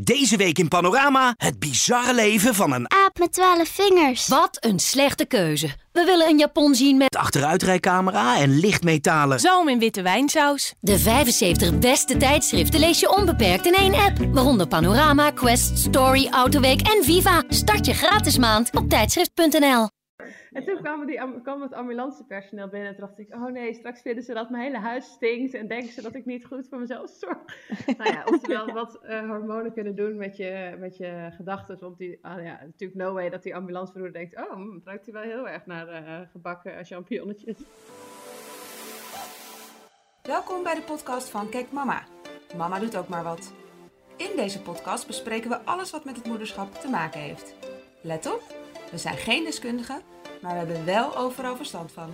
Deze week in Panorama het bizarre leven van een Aap met twaalf vingers. Wat een slechte keuze. We willen een Japon zien met achteruitrijcamera en lichtmetalen. Zalm in witte wijnsaus. de 75 beste tijdschriften lees je onbeperkt in één app. Waaronder Panorama, Quest, Story, Autoweek en Viva. Start je gratis maand op tijdschrift.nl. En toen kwam, die, am- kwam het ambulancepersoneel binnen en toen dacht ik, oh nee, straks vinden ze dat mijn hele huis stinkt en denken ze dat ik niet goed voor mezelf zorg. nou ja, oftewel wat eh, hormonen kunnen doen met je, met je gedachten. Want die, ah ja, natuurlijk no way dat die ambulancevervoerder denkt, oh, hm, het ruikt hier wel heel erg naar eh, gebakken champignonnetjes. Welkom bij de podcast van Kijk Mama. Mama doet ook maar wat. In deze podcast bespreken we alles wat met het moederschap te maken heeft. Let op, we zijn geen deskundigen, maar we hebben wel overal verstand van.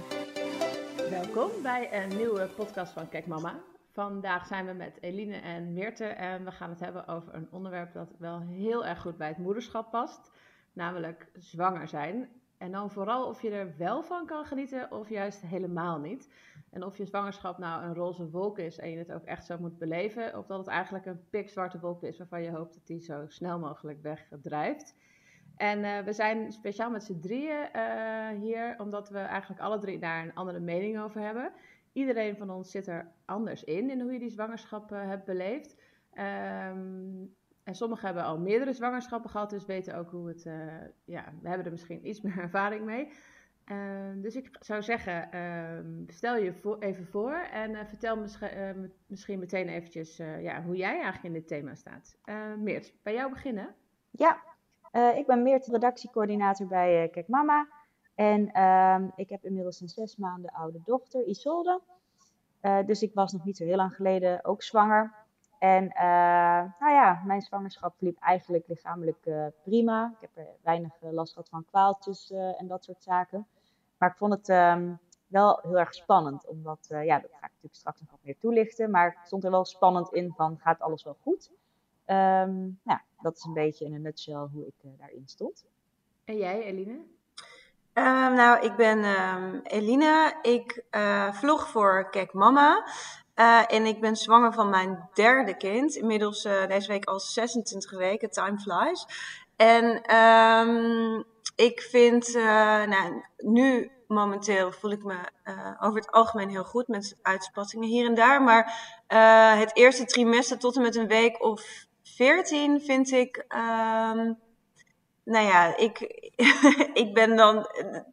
Welkom bij een nieuwe podcast van Kijk Mama. Vandaag zijn we met Eline en Meerte en we gaan het hebben over een onderwerp dat wel heel erg goed bij het moederschap past, namelijk zwanger zijn. En dan vooral of je er wel van kan genieten of juist helemaal niet. En of je zwangerschap nou een roze wolk is en je het ook echt zo moet beleven, of dat het eigenlijk een pikzwarte wolk is waarvan je hoopt dat die zo snel mogelijk wegdrijft. En eh, we zijn speciaal met z'n drieën eh, hier, omdat we eigenlijk alle drie daar een andere mening over hebben. Iedereen van ons zit er anders in, in hoe je die zwangerschap eh, hebt beleefd. Ehm, en sommigen hebben al meerdere zwangerschappen gehad, dus weten ook hoe het, ja, we hebben er misschien iets meer ervaring mee. Ehm, dus ik zou zeggen, ehm, stel je even voor en vertel misschien, misschien meteen eventjes ja, hoe jij eigenlijk in dit thema staat. Meert, bij jou beginnen? Ja, eh, ik ben Meert, redactiecoördinator bij eh Kijk Mama. En ehm, ik heb inmiddels een zes maanden oude dochter, Isolde. Eh, dus ik was nog niet zo heel lang geleden ook zwanger. En nou ja, mijn zwangerschap liep eigenlijk lichamelijk prima. Ik heb er weinig last gehad van kwaaltjes en dat soort zaken. Maar ik vond het ehm, wel heel erg spannend, omdat, ja, dat ga ik natuurlijk straks nog wat meer toelichten. Maar ik stond er wel spannend in van, gaat alles wel goed? Ehm, nou, ja, dat is een beetje in een nutshell hoe ik eh, daarin stond. En jij, Eline? Ehm, nou, ik ben ehm, Eline. Ik eh, vlog voor Kijk Mama. Eh, en ik ben zwanger van mijn derde kind. Inmiddels eh, deze week al 26 weken. Time flies. En ehm, ik vind, eh, nou, nu momenteel voel ik me eh, over het algemeen heel goed met uitspattingen hier en daar. Maar eh, het eerste trimester tot en met een week of 14 vind ik. ehm, nou ja, ik, ik ben dan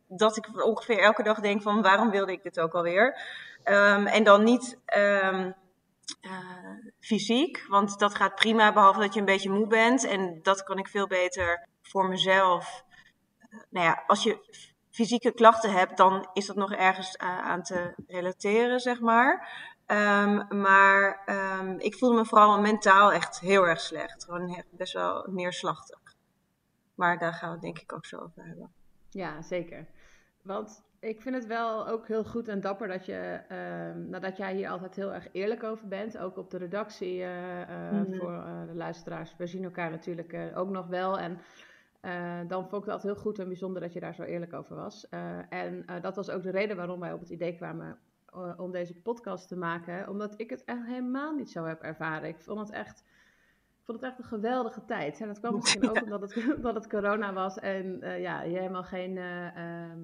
dat ik ongeveer elke dag denk van waarom wilde ik dit ook alweer? Ehm, en dan niet ehm, eh, fysiek, want dat gaat prima behalve dat je een beetje moe bent. En dat kan ik veel beter voor mezelf. Eh, nou ja, als je fysieke klachten hebt, dan is dat nog ergens eh, aan te relateren, zeg maar. Ehm, maar ehm, ik voelde me vooral mentaal echt heel erg slecht. Gewoon best wel neerslachtig. Maar daar gaan we het denk ik ook zo over hebben. Ja, zeker. Want ik vind het wel ook heel goed en dapper dat je, ehm nadat jij hier altijd heel erg eerlijk over bent, ook op de redactie eh, eh, Mhm. voor eh, de luisteraars. We zien elkaar natuurlijk ook nog wel. En dan vond ik dat heel goed en bijzonder dat je daar zo eerlijk over was. En dat was ook de reden waarom wij op het idee kwamen om deze podcast te maken. Omdat ik het echt helemaal niet zo heb ervaren. Ik vond het echt. Ik vond het echt een geweldige tijd. En dat kwam misschien ook omdat het, omdat het corona was en eh, ja, je helemaal geen. eh, ehm,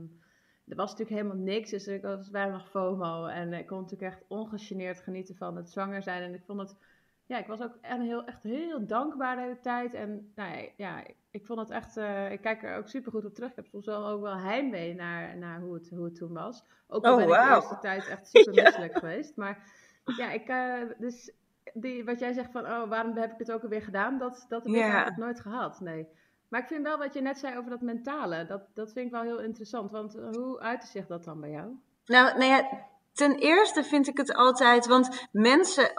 er was natuurlijk helemaal niks, dus ik was weinig FOMO. En ik kon natuurlijk echt ongegeneerd genieten van het zwanger zijn. En ik vond het, ja, ik was ook echt heel, echt heel dankbaar de hele tijd. En nou ja, ja, ik vond het echt, eh, ik kijk er ook super goed op terug. Ik heb soms wel ook wel heimwee naar, naar hoe, het, hoe het toen was. Ook al Oh, ben ik de eerste tijd echt super Ja. misselijk geweest. Maar ja, ik, eh, dus die, wat jij zegt van, oh, waarom heb ik het ook alweer gedaan? Dat, dat heb ik eigenlijk nooit gehad, nee. Maar ik vind wel wat je net zei over dat mentale, dat, dat vind ik wel heel interessant. Want eh, hoe uitte zich dat dan bij jou? Nou, nou ja, ten eerste vind ik het altijd, want mensen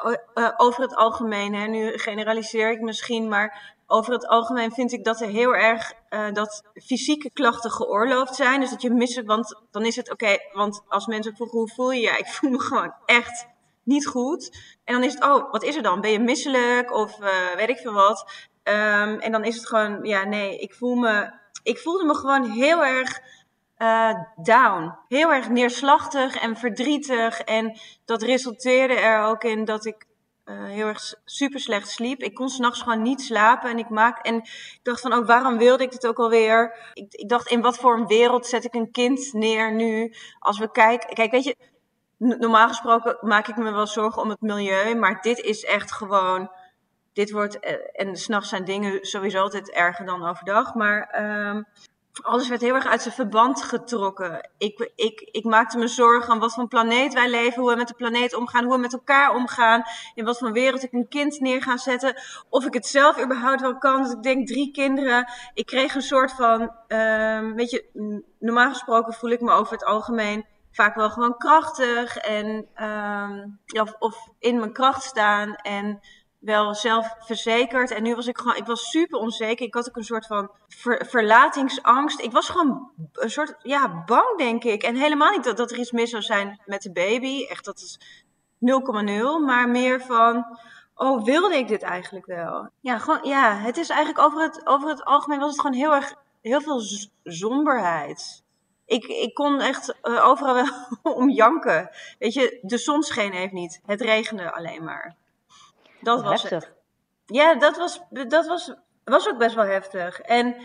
over het algemeen, hè, nu generaliseer ik misschien, maar over het algemeen vind ik dat er heel erg eh, dat fysieke klachten geoorloofd zijn. Dus dat je misselijk, want dan is het oké, want als mensen vroegen hoe voel je je, ja, ik voel me gewoon echt niet goed. En dan is het, oh, wat is er dan? Ben je misselijk of eh, weet ik veel wat? Ehm, en dan is het gewoon, ja, nee, ik voel me, ik voelde me gewoon heel erg eh, down. Heel erg neerslachtig en verdrietig. En dat resulteerde er ook in dat ik eh, heel erg super slecht sliep. Ik kon s'nachts gewoon niet slapen. En ik, maak, en ik dacht van, oh, waarom wilde ik dit ook alweer? Ik, ik dacht, in wat voor een wereld zet ik een kind neer nu? Als we kijken... Kijk, weet je, normaal gesproken maak ik me wel zorgen om het milieu. Maar dit is echt gewoon... Dit wordt... eh, En s'nachts zijn dingen sowieso altijd erger dan overdag. Maar... ehm, alles werd heel erg uit zijn verband getrokken. Ik, ik, ik maakte me zorgen aan wat voor planeet wij leven, hoe we met de planeet omgaan, hoe we met elkaar omgaan, in wat voor wereld ik een kind neer ga zetten, of ik het zelf überhaupt wel kan. Dus ik denk drie kinderen. Ik kreeg een soort van, ehm, weet je, normaal gesproken voel ik me over het algemeen vaak wel gewoon krachtig en ehm, of, of in mijn kracht staan en wel zelfverzekerd. En nu was ik gewoon, ik was super onzeker. Ik had ook een soort van ver- verlatingsangst. Ik was gewoon een soort, ja, bang denk ik. En helemaal niet dat, dat er iets mis zou zijn met de baby. Echt, dat is 0,0. Maar meer van, oh, wilde ik dit eigenlijk wel? Ja, gewoon, ja, het is eigenlijk over het, over het algemeen was het gewoon heel erg, heel veel somberheid. Ik, ik kon echt eh, overal wel om janken. Weet je, de zon scheen even niet. Het regende alleen maar. Dat was het. heftig. Ja, dat was, dat was, was ook best wel heftig. En,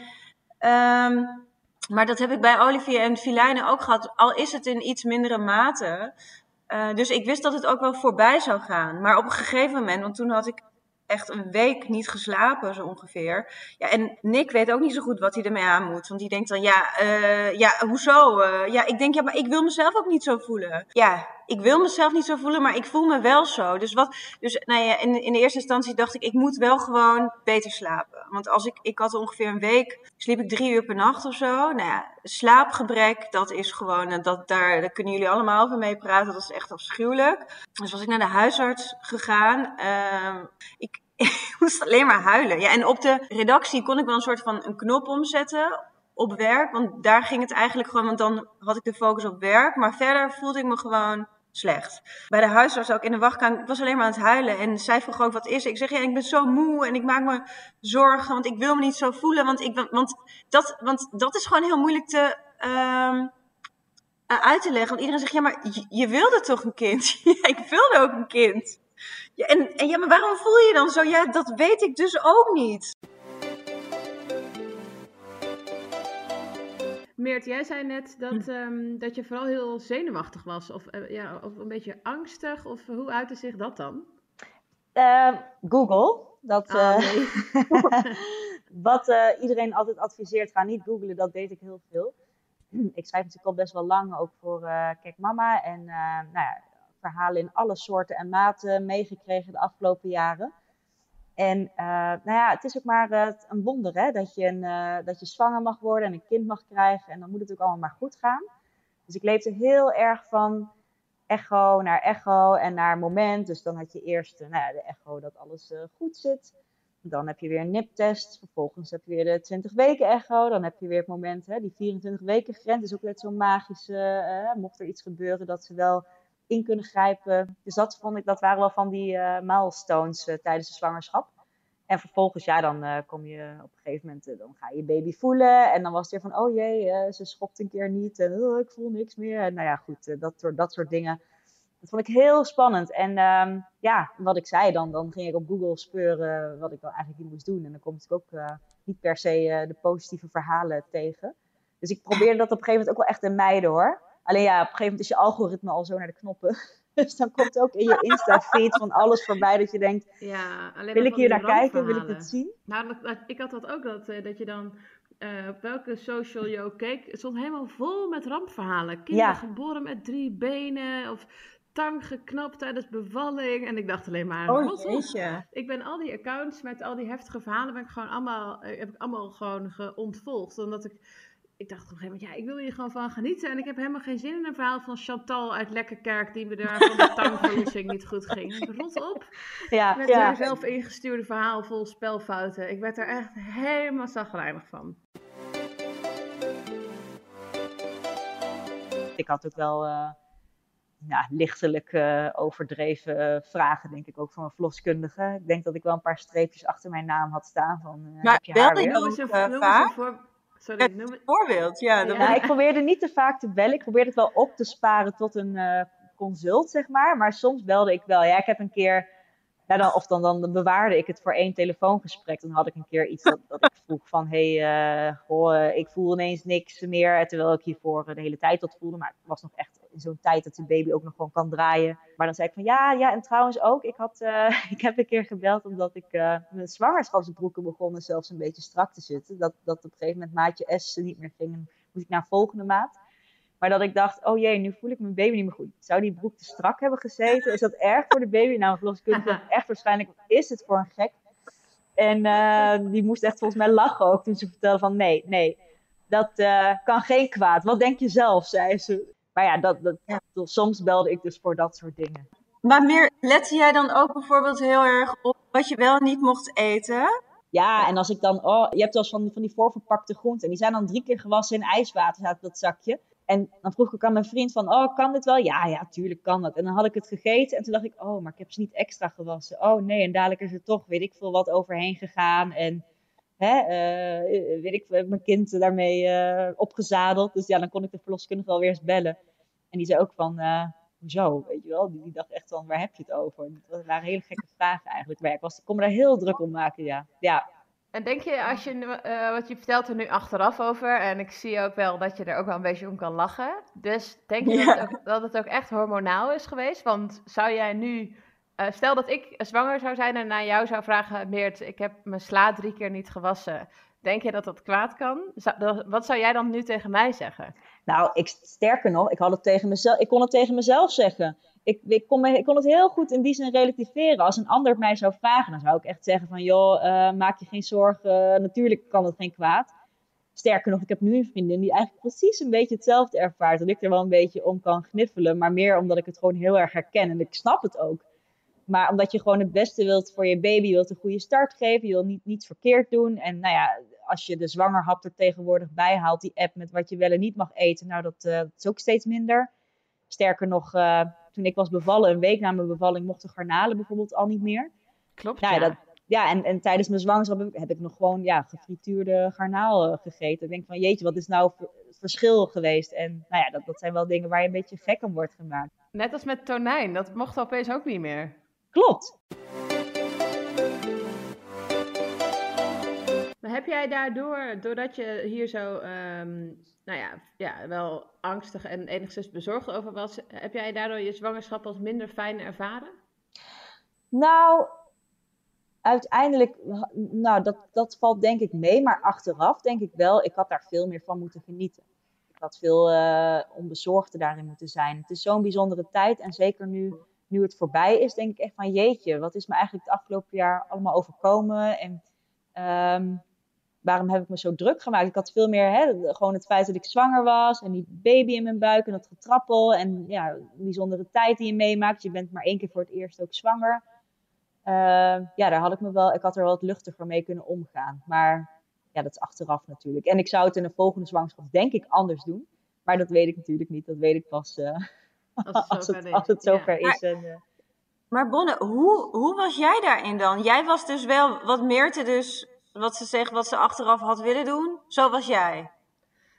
ehm, maar dat heb ik bij Olivier en Filijnen ook gehad, al is het in iets mindere mate. Eh, dus ik wist dat het ook wel voorbij zou gaan. Maar op een gegeven moment, want toen had ik echt een week niet geslapen, zo ongeveer. Ja, en Nick weet ook niet zo goed wat hij ermee aan moet. Want die denkt dan, ja, eh, ja hoezo? Eh, ja, ik denk, ja, maar ik wil mezelf ook niet zo voelen. Ja, ik wil mezelf niet zo voelen, maar ik voel me wel zo. Dus, wat, dus nou ja, in, in de eerste instantie dacht ik, ik moet wel gewoon beter slapen. Want als ik, ik had ongeveer een week, sliep ik drie uur per nacht of zo. Nou ja, slaapgebrek, dat is gewoon, eh, dat, daar, kunnen jullie allemaal over mee praten. Dat is echt afschuwelijk. Dus was ik naar de huisarts gegaan. Ehm, ik, ik moest alleen maar huilen. Ja, en op de redactie kon ik wel een soort van een knop omzetten op werk. Want daar ging het eigenlijk gewoon, want dan had ik de focus op werk. Maar verder voelde ik me gewoon slecht. Bij de huisarts ook in de wachtkamer, ik was alleen maar aan het huilen. En zij vroeg ook, wat is? Ik zeg, ja, ik ben zo moe en ik maak me zorgen, want ik wil me niet zo voelen. Want, ik, want, dat, want dat is gewoon heel moeilijk te... eh, uit te leggen. Want iedereen zegt, ja, maar je, je wilde toch een kind? ja, ik wilde ook een kind. Ja, en, en ja, maar waarom voel je je dan zo? Ja, dat weet ik dus ook niet. Meert, jij zei net dat, ehm, dat je vooral heel zenuwachtig was. Of, eh, ja, of een beetje angstig. Of hoe uitte zich dat dan? Eh, Google. Dat, Oh, eh, nee. wat eh, iedereen altijd adviseert, ga niet googlen, dat deed ik heel veel. Ik schrijf natuurlijk al best wel lang, ook voor eh Kijk Mama. En eh, nou ja, verhalen in alle soorten en maten meegekregen de afgelopen jaren. En eh, nou ja, het is ook maar eh, een wonder hè, dat, je een, eh, dat je zwanger mag worden en een kind mag krijgen. En dan moet het ook allemaal maar goed gaan. Dus ik leefde heel erg van echo naar echo en naar moment. Dus dan had je eerst nou ja, de echo dat alles goed zit. Dan heb je weer een niptest. Vervolgens heb je weer de 20 weken echo. Dan heb je weer het moment, hè, die 24 weken grens is ook net zo'n magische. mocht er iets gebeuren, dat ze wel kunnen grijpen. Dus dat vond ik, dat waren wel van die eh, milestones eh, tijdens de zwangerschap. En vervolgens, ja, dan eh, kom je op een gegeven moment, dan ga je je baby voelen. En dan was het weer van, oh jee, ze schopt een keer niet. En oh, ik voel niks meer. En nou ja, goed, dat, soort, dat soort dingen. Dat vond ik heel spannend. En ehm, ja, wat ik zei, dan, dan ging ik op Google speuren wat ik dan eigenlijk hier moest doen. En dan kom ik ook niet per se de positieve verhalen tegen. Dus ik probeerde dat op een gegeven moment ook wel echt te mijden hoor. Alleen ja, op een gegeven moment is je algoritme al zo naar de knoppen. Dus dan komt ook in je Insta-feed van alles voorbij dat je denkt, Ja, alleen wil ik hier naar kijken? Wil ik dit zien? Nou, ik had dat ook, dat, eh, dat je dan eh, op welke social je ook keek, het stond helemaal vol met rampverhalen. Kinderen Ja. geboren met drie benen, of tang geknapt tijdens bevalling. En ik dacht alleen maar, Oh. Ik ben al die accounts met al die heftige verhalen, ben ik gewoon allemaal, eh, heb ik allemaal gewoon geontvolgd. Omdat ik, ik dacht op een gegeven moment, ja, ik wil hier gewoon van genieten. En ik heb helemaal geen zin in een verhaal van Chantal uit Lekkerkerk, die me daar van de tangverliezing niet goed ging. Ik, Rot op. Ja, Met ja. haar zelf ingestuurde verhaal vol spelfouten. Ik werd er echt helemaal zagrijnig van. Ik had ook wel eh, ja, lichtelijk eh, overdreven eh, vragen, denk ik, ook van een verloskundige. Ik denk dat ik wel een paar streepjes achter mijn naam had staan van, eh, Maar heb je haar weer? noem eens een vaak? Sorry, noem het... Voorbeeld, ja. Dat Ja. Ik probeerde niet te vaak te bellen. Ik probeerde het wel op te sparen tot een eh, consult, zeg maar. Maar soms belde ik wel. Ja, ik heb een keer ja, dan, of dan, dan bewaarde ik het voor één telefoongesprek. Dan had ik een keer iets dat, dat ik vroeg van... hé, hey, uh, goh, ik voel ineens niks meer. Terwijl ik hiervoor de hele tijd dat voelde. Maar het was nog echt in zo'n tijd dat de baby ook nog gewoon kan draaien. Maar dan zei ik van ja, ja, en trouwens ook. Ik, had, uh, ik heb een keer gebeld omdat ik uh, mijn zwangerschapsbroeken begonnen zelfs een beetje strak te zitten. Dat, dat op een gegeven moment maatje S niet meer ging. En moest ik naar volgende maat. Maar dat ik dacht, oh jee, nu voel ik mijn baby niet meer goed. Zou die broek te strak hebben gezeten? Is dat erg voor de baby? Nou, verloskundige echt waarschijnlijk, wat is het voor een gek? En uh, die moest echt volgens mij lachen ook toen ze vertelde van nee, nee, dat uh, kan geen kwaad. Wat denk je zelf, zei ze. Maar ja, dat, dat, soms belde ik dus voor dat soort dingen. Maar meer, lette jij dan ook bijvoorbeeld heel erg op wat je wel niet mocht eten? Ja, en als ik dan, oh, je hebt wel eens van, van die voorverpakte groenten. En die zijn dan drie keer gewassen in ijswater, staat dat zakje. En dan vroeg ik aan mijn vriend van, oh, kan dit wel? Ja, ja, tuurlijk kan dat. En dan had ik het gegeten en toen dacht ik, oh, maar ik heb ze niet extra gewassen. Oh nee, en dadelijk is er toch, weet ik veel, wat overheen gegaan. En, hè, uh, weet ik mijn kind daarmee uh, opgezadeld. Dus ja, dan kon ik de verloskundige wel weer eens bellen. En die zei ook van, uh, hoezo, weet je wel? Die, die, dacht echt van, waar heb je het over? Dat waren hele gekke vragen eigenlijk. Maar ik, was, ik kon me daar heel druk om maken, ja. ja. En denk je, als je, uh, wat je vertelt er nu achteraf over, en ik zie ook wel dat je er ook wel een beetje om kan lachen. Dus denk je ja. dat, het ook, dat, het ook, echt hormonaal is geweest? Want zou jij nu, uh, stel dat ik zwanger zou zijn en naar jou zou vragen, Meert, ik heb mijn sla drie keer niet gewassen. Denk je dat dat kwaad kan? Wat zou jij dan nu tegen mij zeggen? Nou, ik, sterker nog, ik, had het tegen mezelf, ik kon het tegen mezelf zeggen. Ik, ik, kon het heel goed in die zin relativeren. Als een ander mij zou vragen, dan zou ik echt zeggen van... joh, uh, maak je geen zorgen, natuurlijk kan het geen kwaad. Sterker nog, ik heb nu een vriendin die eigenlijk precies een beetje hetzelfde ervaart. Dat ik er wel een beetje om kan gniffelen. Maar meer omdat ik het gewoon heel erg herken. En ik snap het ook. Maar omdat je gewoon het beste wilt voor je baby. Je wilt een goede start geven. Je wilt niet, niets verkeerd doen. En nou ja, als je de zwangerhap er tegenwoordig bij haalt, die app met wat je wel en niet mag eten, nou dat, uh, dat is ook steeds minder. Sterker nog, uh, toen ik was bevallen, een week na mijn bevalling, mochten garnalen bijvoorbeeld al niet meer. Klopt, nou, ja. Dat, ja, en, en tijdens mijn zwangerschap heb ik, heb ik nog gewoon ja, gefrituurde garnaal uh, gegeten. Ik denk van, jeetje, wat is nou het verschil geweest? En nou ja, dat, dat zijn wel dingen waar je een beetje gek om wordt gemaakt. Net als met tonijn, dat mocht opeens ook niet meer. Klopt. Maar heb jij daardoor, doordat je hier zo, um, nou ja, ja, wel angstig en enigszins bezorgd over was, heb jij daardoor je zwangerschap als minder fijn ervaren? Nou, uiteindelijk, nou, dat, dat valt denk ik mee, maar achteraf denk ik wel, ik had daar veel meer van moeten genieten. Ik had veel uh, onbezorgder daarin moeten zijn. Het is zo'n bijzondere tijd en zeker nu, nu het voorbij is, denk ik echt van jeetje, wat is me eigenlijk het afgelopen jaar allemaal overkomen en... Um, waarom heb ik me zo druk gemaakt? Ik had veel meer hè, gewoon het feit dat ik zwanger was en die baby in mijn buik en dat getrappel en ja, een bijzondere tijd die je meemaakt. Je bent maar één keer voor het eerst ook zwanger. Uh, ja, daar had ik me wel, ik had er wel wat luchtiger mee kunnen omgaan. Maar ja, dat is achteraf natuurlijk. En ik zou het in de volgende zwangerschap denk ik anders doen. Maar dat weet ik natuurlijk niet. Dat weet ik pas uh, als, als, het, als het zover ja. is. En, uh, maar Bonne, hoe, hoe was jij daarin dan? Jij was dus wel, wat Meerte dus wat ze zegt, wat ze achteraf had willen doen. Zo was jij.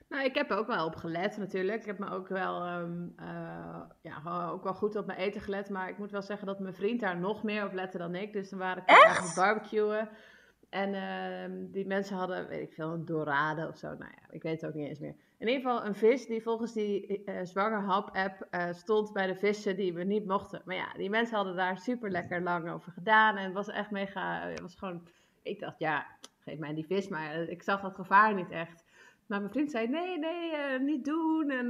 Nou, ik heb er ook wel op gelet natuurlijk. Ik heb me ook wel, um, uh, ja, ook wel goed op mijn eten gelet. Maar ik moet wel zeggen dat mijn vriend daar nog meer op lette dan ik. Dus dan waren ik aan het barbecuen. En uh, die mensen hadden, weet ik veel, een dorade of zo. Nou ja, ik weet het ook niet eens meer. In ieder geval een vis die volgens die uh, zwangerhap-app uh, stond bij de vissen die we niet mochten. Maar ja, die mensen hadden daar super lekker lang over gedaan. En het was echt mega, het was gewoon ik dacht, ja, geef mij die vis, maar ik zag dat gevaar niet echt. Maar mijn vriend zei, nee, nee, niet doen en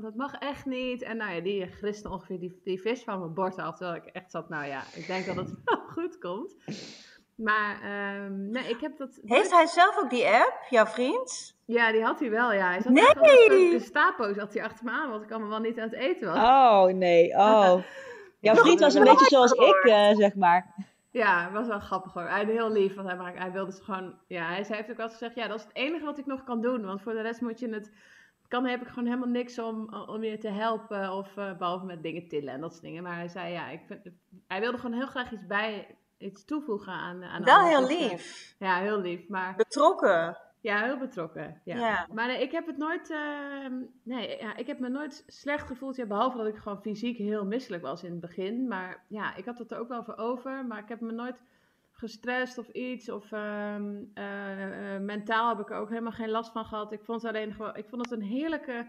dat mag echt niet. En nou ja, die griste ongeveer die, die vis van mijn bord af, terwijl ik echt zat, nou ja, ik denk dat het wel goed komt. Maar um, nee, ik heb dat... Heeft hij zelf ook die app, jouw vriend? Ja, die had hij wel, ja. Hij zat nee! De Gestapo zat hij achter me aan, want ik allemaal wel niet aan het eten was. Oh, nee, oh. Jouw vriend was een beetje zoals ik, uh, zeg maar. Ja, het was wel grappig hoor. Hij heel lief, want hij, hij wilde dus gewoon... Ja, hij heeft ook wel gezegd, ja, dat is het enige wat ik nog kan doen. Want voor de rest moet je het... Kan heb ik gewoon helemaal niks om, om je te helpen. Of uh, behalve met dingen tillen en dat soort dingen. Maar hij zei, ja, ik vind, hij wilde gewoon heel graag iets bij... Iets toevoegen aan, aan Wel heel lief. Ja, heel lief. Maar... Betrokken. Ja, heel betrokken. Ja. Ja. Maar nee, ik heb het nooit. ehm, nee, ja, ik heb me nooit slecht gevoeld. Ja, behalve dat ik gewoon fysiek heel misselijk was in het begin. Maar ja, ik had het er ook wel voor over. Maar ik heb me nooit gestrest of iets. Of ehm, eh, eh, mentaal heb ik er ook helemaal geen last van gehad. Ik vond het alleen gewoon. Ik vond het een heerlijke.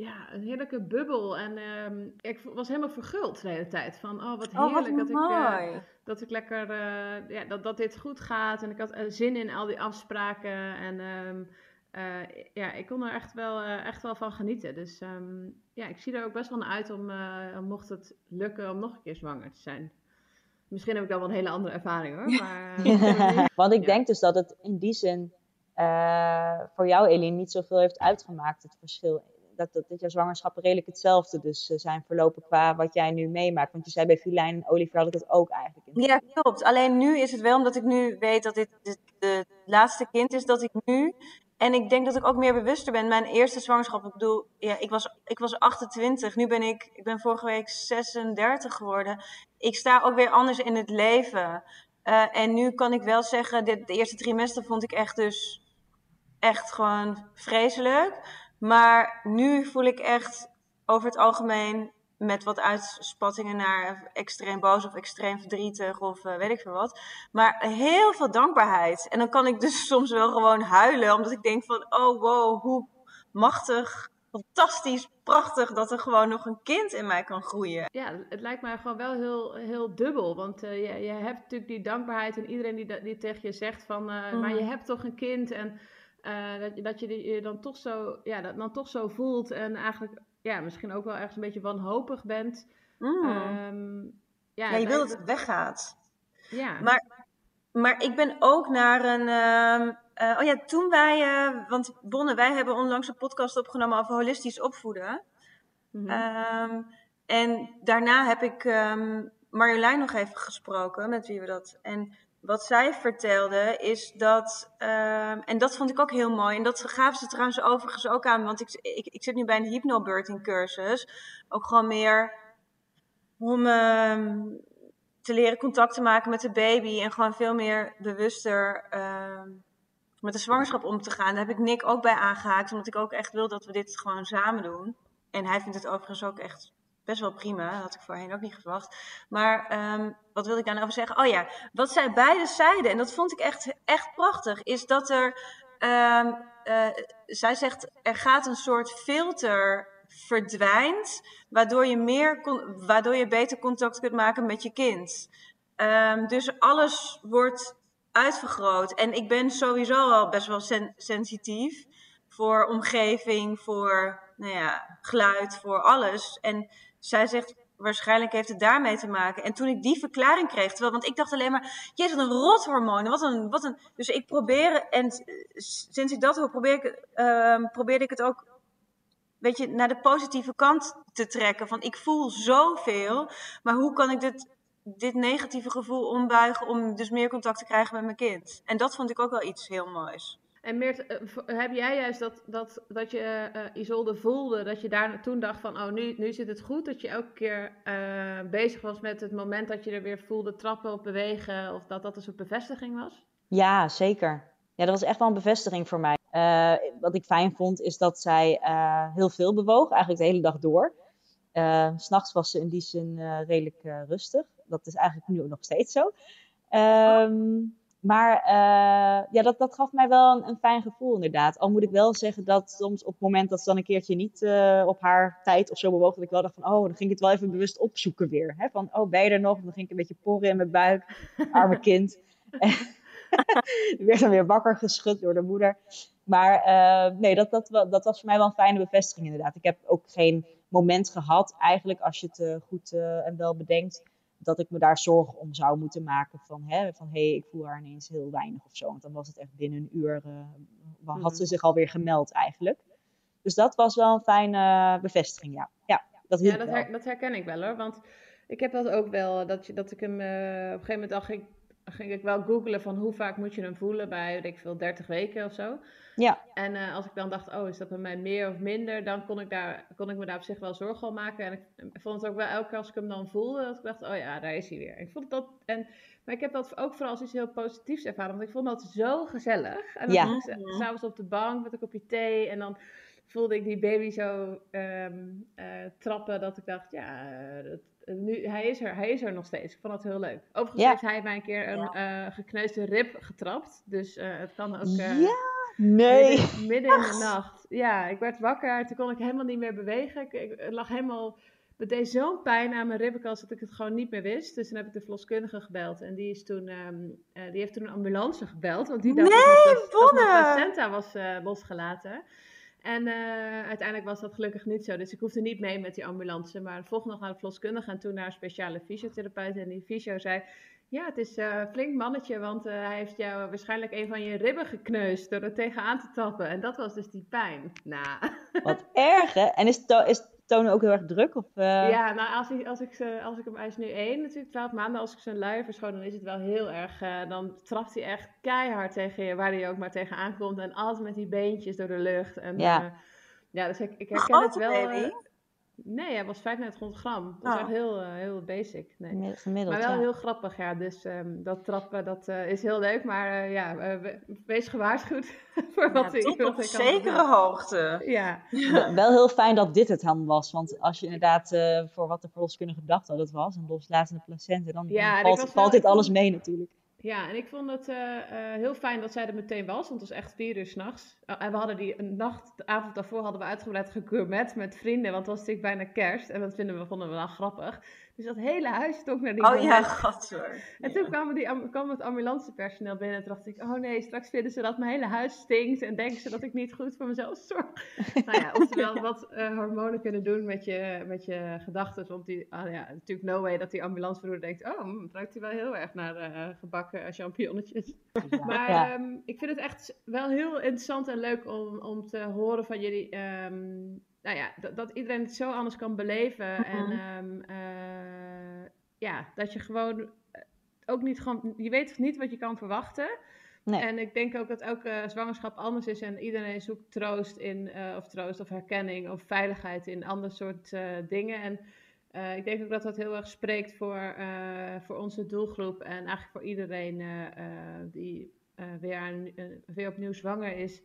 Ja, een heerlijke bubbel. En ehm, ik was helemaal verguld de hele tijd. Van, oh, wat Oh, wat heerlijk dat ik, eh, dat ik lekker, eh, ja, dat, dat dit goed gaat. En ik had eh, zin in al die afspraken. En ehm, eh, ja, ik kon er echt wel, eh, echt wel van genieten. Dus ehm, ja, ik zie er ook best wel naar uit om, eh, mocht het lukken, om nog een keer zwanger te zijn. Misschien heb ik dan wel een hele andere ervaring hoor. Maar, Want ik Ja. denk dus dat het in die zin eh, voor jou, Eline, niet zoveel heeft uitgemaakt, het verschil. Dat, dat, jouw zwangerschappen redelijk hetzelfde dus eh, zijn verlopen qua wat jij nu meemaakt. Want je zei bij Filijn en Olivier had ik het ook eigenlijk. In. Ja, klopt. Alleen nu is het wel omdat ik nu weet dat dit de laatste kind is, dat ik nu. En ik denk dat ik ook meer bewuster ben. Mijn eerste zwangerschap, ik bedoel, ja, ik, was, ik was 28. Nu ben ik, ik ben vorige week 36 geworden. Ik sta ook weer anders in het leven. Eh, en nu kan ik wel zeggen, dit, de eerste trimester vond ik echt dus echt gewoon vreselijk. Maar nu voel ik echt over het algemeen met wat uitspattingen naar extreem boos of extreem verdrietig of eh, weet ik veel wat. Maar heel veel dankbaarheid. En dan kan ik dus soms wel gewoon huilen, omdat ik denk van, oh wow, hoe machtig, fantastisch, prachtig dat er gewoon nog een kind in mij kan groeien. ja, het lijkt mij gewoon wel heel, heel dubbel. Want eh, je, je hebt natuurlijk die dankbaarheid en iedereen die, dat- die tegen je zegt van, eh, maar je hebt toch een kind. En eh, dat, je- dat je je dan toch zo, ja, dat dan toch zo voelt en eigenlijk ja, misschien ook wel ergens een beetje wanhopig bent. Mm. Ehm, ja, ja, je wil dat het weggaat. Ja. Maar, maar ik ben ook naar een. ehm, eh, oh ja, toen wij. eh, want Bonne, wij hebben onlangs een podcast opgenomen over holistisch opvoeden. Mhm. Ehm, en daarna heb ik Marjolein nog even gesproken, met wie we dat. En wat zij vertelde is dat. ehm, en dat vond ik ook heel mooi. En dat gaven ze trouwens overigens ook aan. Want ik, ik, ik zit nu bij een hypnobirthing cursus. Ook gewoon meer om ehm, te leren contact te maken met de baby. En gewoon veel meer bewuster. ehm, met de zwangerschap om te gaan. Daar heb ik Nick ook bij aangehaakt. Omdat ik ook echt wil dat we dit gewoon samen doen. En hij vindt het overigens ook echt best wel prima. Had ik voorheen ook niet verwacht. Maar ehm, wat wil ik daar nou over zeggen? Oh ja, wat zij beide zeiden, en dat vond ik echt, echt prachtig, is dat er. ehm, eh, zij zegt, er gaat een soort filter verdwijnt, waardoor je, meer waardoor je beter contact kunt maken met je kind. Ehm, dus alles wordt uitvergroot. En ik ben sowieso al best wel sen- sensitief voor omgeving, voor nou ja, geluid, voor alles. En zij zegt, waarschijnlijk heeft het daarmee te maken. En toen ik die verklaring kreeg, terwijl, want ik dacht alleen maar, jezus, wat een rothormonen, wat een, wat een... Dus ik probeer, en sinds ik dat hoor, probeer ik, ehm, probeerde ik het ook, weet je, naar de positieve kant te trekken. Van, ik voel zoveel, maar hoe kan ik dit, dit negatieve gevoel ombuigen om dus meer contact te krijgen met mijn kind? En dat vond ik ook wel iets heel moois. En Meert, eh, heb jij juist dat, dat, dat je eh, Isolde voelde, dat je daar toen dacht van, oh, nu, nu zit het goed, dat je elke keer eh, bezig was met het moment dat je er weer voelde trappen of bewegen, of dat dat een soort bevestiging was? Ja, zeker. Ja, dat was echt wel een bevestiging voor mij. Wat ik fijn vond, is dat zij heel veel bewoog, eigenlijk de hele dag door. S'nachts was ze in die zin redelijk rustig. Dat is eigenlijk nu ook nog steeds zo. Ehm, maar eh, ja, dat, dat gaf mij wel een, een fijn gevoel inderdaad. Al moet ik wel zeggen dat soms op het moment dat ze dan een keertje niet eh, op haar tijd of zo bewoog, dat ik wel dacht van, oh, dan ging ik het wel even bewust opzoeken weer. Hè? Van, oh, ben je er nog? Dan ging ik een beetje porren in mijn buik. Arme kind. Werd dan weer wakker geschud door de moeder. Maar eh, nee, dat, dat, dat was voor mij wel een fijne bevestiging inderdaad. Ik heb ook geen moment gehad, eigenlijk, als je het goed en wel bedenkt, dat ik me daar zorgen om zou moeten maken. Van, hè, van hé, hey, ik voel haar ineens heel weinig of zo. Want dan was het echt binnen een uur, eh, had ze Mhm. zich alweer gemeld eigenlijk. Dus dat was wel een fijne bevestiging, ja. Ja, dat Ja, dat, wel. her- dat herken ik wel hoor. Want ik heb dat ook wel, dat, je, dat ik hem eh, op een gegeven moment al ging, ging ik wel googlen van hoe vaak moet je hem voelen bij, weet ik veel, 30 weken of zo. Ja, En eh, als ik dan dacht, oh, is dat bij mij meer of minder, dan kon ik, daar, kon ik me daar op zich wel zorgen om maken. En ik vond het ook wel elke keer als ik hem dan voelde, dat ik dacht, oh ja, daar is hij weer. Ik vond dat, en Maar ik heb dat ook vooral als iets heel positiefs ervaren. Want ik vond dat zo gezellig. En dan Ja. zat ik s'avonds op de bank met een kopje thee. En dan voelde ik die baby zo ehm, eh, trappen. Dat ik dacht, ja, eh, dat, nu, hij, is er, hij is er nog steeds. Ik vond dat heel leuk. Overigens Ja. heeft hij mij een keer een eh, gekneusde rib getrapt. Dus eh, het kan ook... eh, ja, nee. Midden, midden in de nacht. Ja, ik werd wakker. Toen kon ik helemaal niet meer bewegen. Ik, lag helemaal... Het deed zo'n pijn aan mijn ribbenkast dat ik het gewoon niet meer wist. Dus toen heb ik de verloskundige gebeld. En die, is toen, ehm, eh, die heeft toen een ambulance gebeld. Want die dacht dat pla- dat mijn Bonne! placenta was eh, losgelaten. En eh, uiteindelijk was dat gelukkig niet zo. Dus ik hoefde niet mee met die ambulance. Maar volgende nog naar de verloskundige en toen naar een speciale fysiotherapeut. En die fysio zei... Ja, het is eh, een flink mannetje, want eh, hij heeft jou waarschijnlijk een van je ribben gekneusd door er tegenaan te tappen. En dat was dus die pijn. Nou, Wat erg, hè? En is, to is Tonen ook heel erg druk? Of, eh, ja, nou als ik, als ik, ze, als ik hem, hij is nu één natuurlijk, 12 maanden. Als ik zijn luier verschoon, dan is het wel heel erg, eh, dan trapt hij echt keihard tegen je, waar hij ook maar tegenaan komt. En altijd met die beentjes door de lucht. En, Ja. eh, ja, dus ik, ik herken het wel. Nee, hij was 3500 gram. Dat was Oh. echt heel, eh, heel basic. Nee. gemi- Gemiddeld, Maar wel ja. heel grappig, ja. Dus ehm, dat trappen, dat eh, is heel leuk. Maar eh, ja, we- wees gewaarschuwd voor wat Ja, hij tot op kan zekere hoogte. Ja, Wel- Wel heel fijn dat dit het dan was. Want als je inderdaad eh, voor wat de verloskundige dacht dat het was, een loslatende placenta, dan, Ja, dan en ik valt, was valt wel- dit alles mee natuurlijk. Ja, en ik vond het eh, eh, heel fijn dat zij er meteen was. Want het was echt vier uur s'nachts. Uh, en we hadden die nacht, de avond daarvoor hadden we uitgebreid gegourmet met vrienden. Want het was natuurlijk bijna kerst. En dat vinden we, vonden we wel grappig. Dus dat hele huis stonk naar die Oh ja, gadver. En toen kwam, die, am- kwam het ambulancepersoneel binnen en toen dacht ik, oh nee, straks vinden ze dat mijn hele huis stinkt en denken ze dat ik niet goed voor mezelf zorg. nou ja, oftewel wat eh, hormonen kunnen doen met je, met je gedachten. Want die, ah ja, natuurlijk no way dat die ambulancevervoerder denkt, oh, hm, het ruikt hier wel heel erg naar eh, gebakken champignonnetjes. Maar Ja. ehm, ik vind het echt wel heel interessant en leuk om, om te horen van jullie. ehm, nou ja, dat, dat iedereen het zo anders kan beleven. En ehm, eh, ja, dat je gewoon eh, ook niet gewoon. Je weet niet wat je kan verwachten. Nee. En ik denk ook dat elke zwangerschap anders is en iedereen zoekt troost in, eh, of troost of herkenning of veiligheid in ander soort dingen. En ik denk ook dat dat heel erg spreekt voor, voor onze doelgroep en eigenlijk voor iedereen die weer, aan, weer opnieuw zwanger is.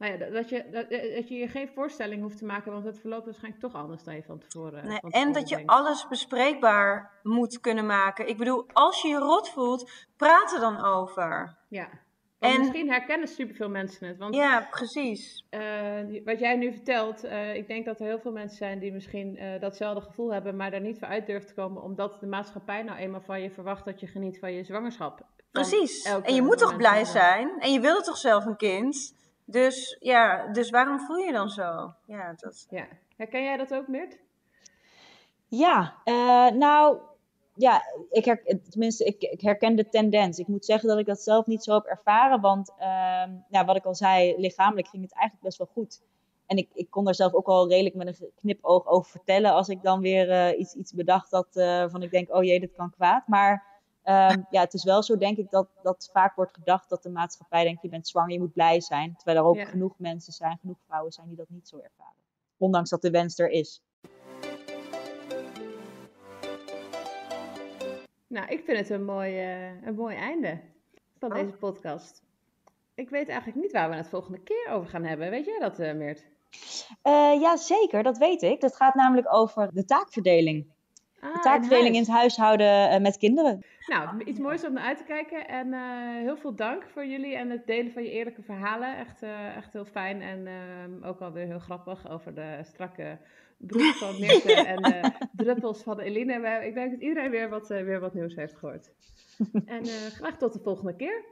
Nou ja, dat, je, dat, eh, dat je je geen voorstelling hoeft te maken, want het verloopt waarschijnlijk toch anders dan je van tevoren. Nee, van en dat je denkt. alles bespreekbaar moet kunnen maken. Ik bedoel, als je je rot voelt, praat er dan over. Ja. En- misschien herkennen superveel mensen het. Want Ja, precies. eh, wat jij nu vertelt, eh, ik denk dat er heel veel mensen zijn die misschien datzelfde gevoel hebben, maar daar niet voor uit durven te komen, omdat de maatschappij nou eenmaal van je verwacht dat je geniet van je zwangerschap. Precies. En je moet toch blij zijn? En je wilde toch zelf een kind? Dus ja, dus waarom voel je dan zo? Ja, dat... Ja. Herken jij dat ook, Meert? Ja, eh, nou, ja, ik, her, tenminste, ik, ik herken de tendens. Ik moet zeggen dat ik dat zelf niet zo heb ervaren, want ehm, ja, wat ik al zei, lichamelijk ging het eigenlijk best wel goed. En ik, ik kon daar zelf ook al redelijk met een knipoog over vertellen als ik dan weer eh, iets, iets bedacht dat, eh, van ik denk, oh jee, dit kan kwaad. Maar ehm, ja, het is wel zo, denk ik, dat, dat vaak wordt gedacht dat de maatschappij denkt, je bent zwanger, je moet blij zijn. Terwijl er ook Ja. genoeg mensen zijn, genoeg vrouwen zijn die dat niet zo ervaren. Ondanks dat de wens er is. Nou, ik vind het een mooi, eh, een mooi einde van Oh. deze podcast. Ik weet eigenlijk niet waar we het volgende keer over gaan hebben. Weet jij dat, eh, Meert? Eh ja, zeker, dat weet ik. Dat gaat namelijk over de taakverdeling. Ah, De taakverdeling in het huishouden eh, met kinderen. Nou, iets moois om naar uit te kijken. En eh, heel veel dank voor jullie en het delen van je eerlijke verhalen. Echt, eh, echt heel fijn. En ehm, ook alweer heel grappig over de strakke broek van Mirte en de druppels van Eline. Ik denk dat iedereen weer wat, weer wat nieuws heeft gehoord. En graag tot de volgende keer.